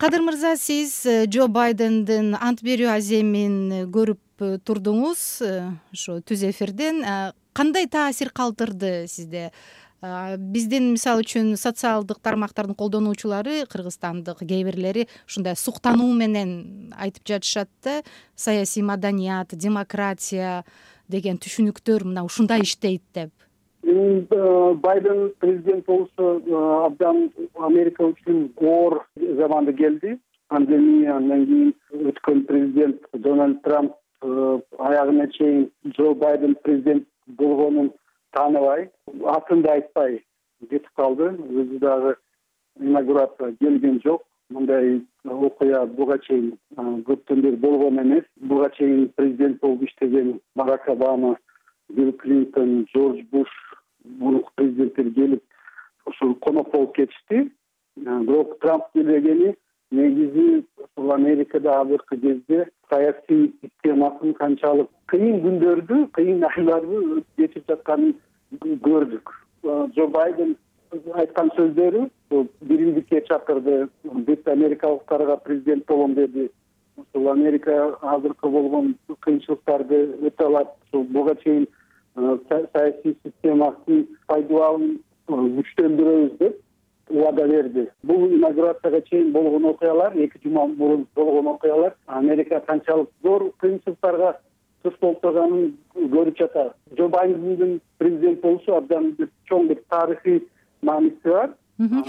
кадыр мырза сиз э, джо байдендин ант берүү аземин көрүп турдуңуз ушу түз эфирден. Кандай таасир калтырды сизде? Биздин мисалы үчүн социалдык тармактардын колдонуучулары кыргызстандык кээ бирлери ушундай суктануу менен айтып жатышат да саясий маданият демократия деген түшүнүктөр мына ушундай иштейт деп. э, байден президент болушу э, абдан америка үчүн оор заманда келди. Пандемия андан кийин өткөн президент дональд трамп э, аягына чейин джо байден президент болгонун тааныбай атын да айтпай кетип калды. Өзү дагы инаугурация келген жок. Мындай окуя буга чейин көптөн бери болгон эмес. Буга чейин президент болуп иштеген барак обама билл клинтон джордж буш мурунку президенттер келип ушул конок болуп кетишти. Бирок трамп келбегени негизи ушул америкада азыркы кезде саясий системасын канчалык кыйын күндөрдү кыйын айларды кечирип жатканын көрдүк. Джо байден айткан сөздөрү биримдикке чакырды бүт америкалыктарга президент болом деди. Ушул америка азыркы болгон кыйынчылыктарды өтө алат. Ушул буга чейин саясий системасын пайдубалын күчтөндүрөбүз деп убада берди. Бул инаугурацияга чейин болгон окуялар эки жума мурун болгон окуялар америка канчалык зор кыйынчылыктарга туш болуп турганын көрүп жатабыз. Джо байдендин президент болушу абдан бир чоң бир тарыхый мааниси бар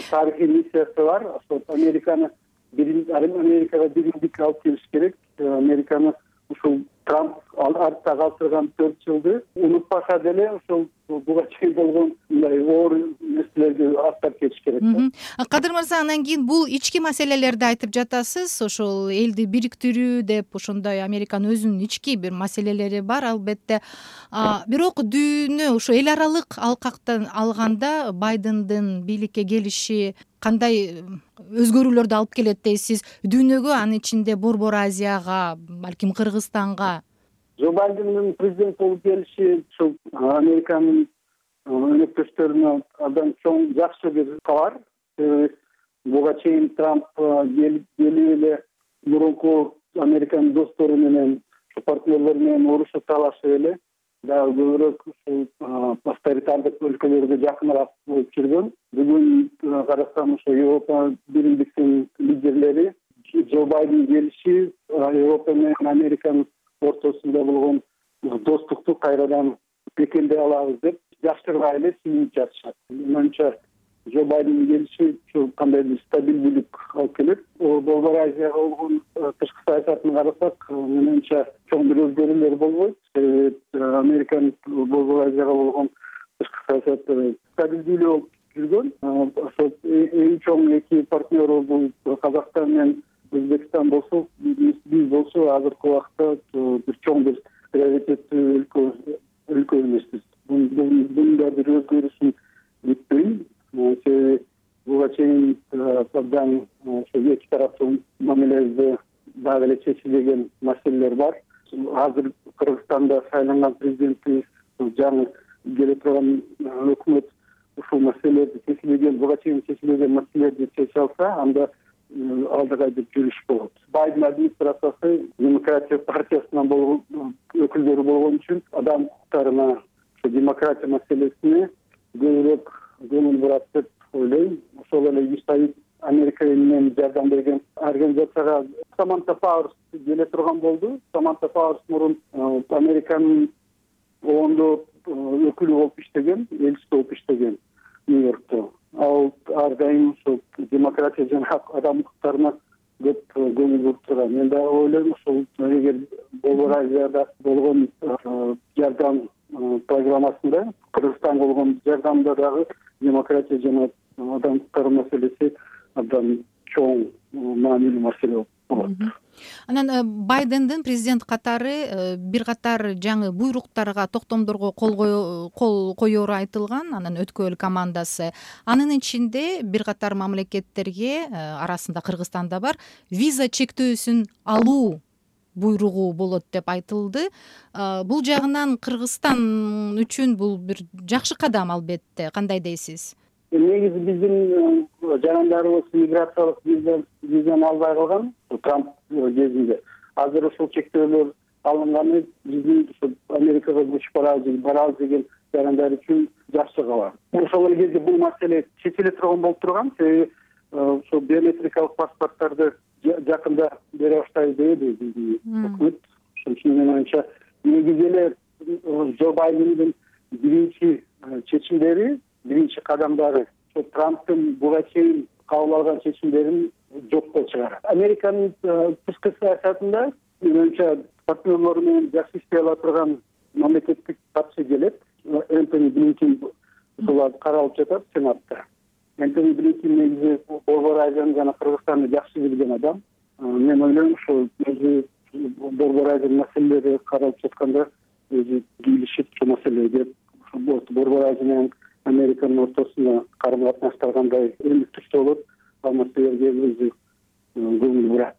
тарыхый миссиясы бар. Ошол американы америкага биримдик алып келиш керек. Американы ушул трамп артта калтырган төрт жылды. Унутпаса деле ошол буга чейин болгон мындай оор нерселерди аттап кетиш керек да. Кадыр мырза анан кийин бул ички маселелерди айтып жатасыз. Ошол элди бириктирүү деп ошондой американын өзүнүн ички бир маселелери бар албетте. Бирок дүйнө ушу эл аралык алкактан алганда байдендин бийликке келиши кандай өзгөрүүлөрдү алып келет дейсиз? Дүйнөгө анын ичинде борбор азияга балким кыргызстанга? Джо байдендин президент болуп келиши ушул американын өнөктөштөрүнө абдан чоң жакшы бир кабар. Себеби буга чейин трамп келип эле мурунку американын достору менен партнерлору менен урушуп талашып эле дагы көбүрөөк ушул авторитардык өлкөлөргө жакыныраак болуп жүргөн. Бүгүн карасам ошо европа биримдиктин лидерлери джо байден келиши европа менен американын ортосунда болгон достукту кайрадан бекемдей алабыз деп жакшырбай эле сүйүнүп жатышат менин оюмча джо байдендин келиши ушул кандайдыр стабилдүүлүк алып келет. Борбор азияга болгон э, тышкы саясатын карасак э, менин оюмча чоң бир өзгөрүүлөр болбойт. Себеби э, американын борбор азияга болгон тышкы саясаты стабилдүүлүү болуп жүргөн. Ошол эң чоң эки партнеру бул казакстан менен өзбекстан болсо биз болсо азыркы убакта бир чоң бир приоритеттүү өлкө өлкө бунун бир өзгөрүүсүн күтпөйм себеби буга чейин абдан ошо эки тараптуу мамилебизде дагы эле чечилбеген маселелер бар. Азыр кыргызстанда шайланган президентибиз жаңы келе турган өкмөт ушул маселелерди чечилбеген буга чейин чечилбеген маселелерди чече алса анда алда кайдыр жүрүш болот. Байден администрациясы демократия партиясынан болгон өкүлдөрү болгон үчүн адам укуктарына ошо демократия маселесине көбүрөөк көңүл бурат деп ойлойм. Ошол эле юсаид америка эмнен жардам берген организацияга саманта пауэрс келе турган болду. Саманта пауэрс мурун американын оондо өкүлү болуп иштеген элчиси болуп иштеген нью йоркто. Ал ар дайым ушул демократия жана адам укуктарына көп көңүл буруп турган. Мен дагы ойлойм ушул эгер борбор азияда болгон жардам программасында кыргызстанга болгон жардамда дагы демократия жана адам укуктары маселеси абдан чоң маанилүү маселе болот анан э, байдендин президент катары э, бир катар жаңы буйруктарга токтомдорго кол кол коеру айтылган анан өткөл командасы. Анын ичинде бир катар мамлекеттерге э, арасында кыргызстан да бар виза чектөөсүн алуу буйругу болот деп айтылды. Бул жагынан кыргызстан үчүн бул бир жакшы кадам албетте. Кандай дейсиз? Негизи биздин жарандарыбыз миграциялык визаны албай калган. Трамп кезинде. Азыр ушул чектөөлөр алынганы биздин ушу америкага көчүп баралы барабыз деген жарандар үчүн жакшы кабар. Ошол эле кезде бул маселе чечиле турган болуп турган. Себеби ушул биометрикалык паспорттарды жакында бере баштайбыз дебеди биздин өкмөт ошон үчүн менин оюмча негизи эле джо байдендин биринчи чечимдери биринчи кадамдары. Ошо трамптын буга чейин кабыл алган чечимдерин жокко чыгарат. Американын тышкы саясатында менин оюмча партнерлору менен жакшы иштей ала турган мамлекеттик катчы келет. Энтони блинкин ушул азыр каралып жатат сенатта энтони блинкин негизи борбор азияны жана кыргызстанды жакшы билген адам. Мен ойлойм ушул өзү борбор азиянын маселелери каралып жатканда өзү кийлишип ушул маселеге борбор азия менен американын ортосуна карым катнаштар кандай өнүктүктүү болот. Ал маселелерге өзү көңүл бурат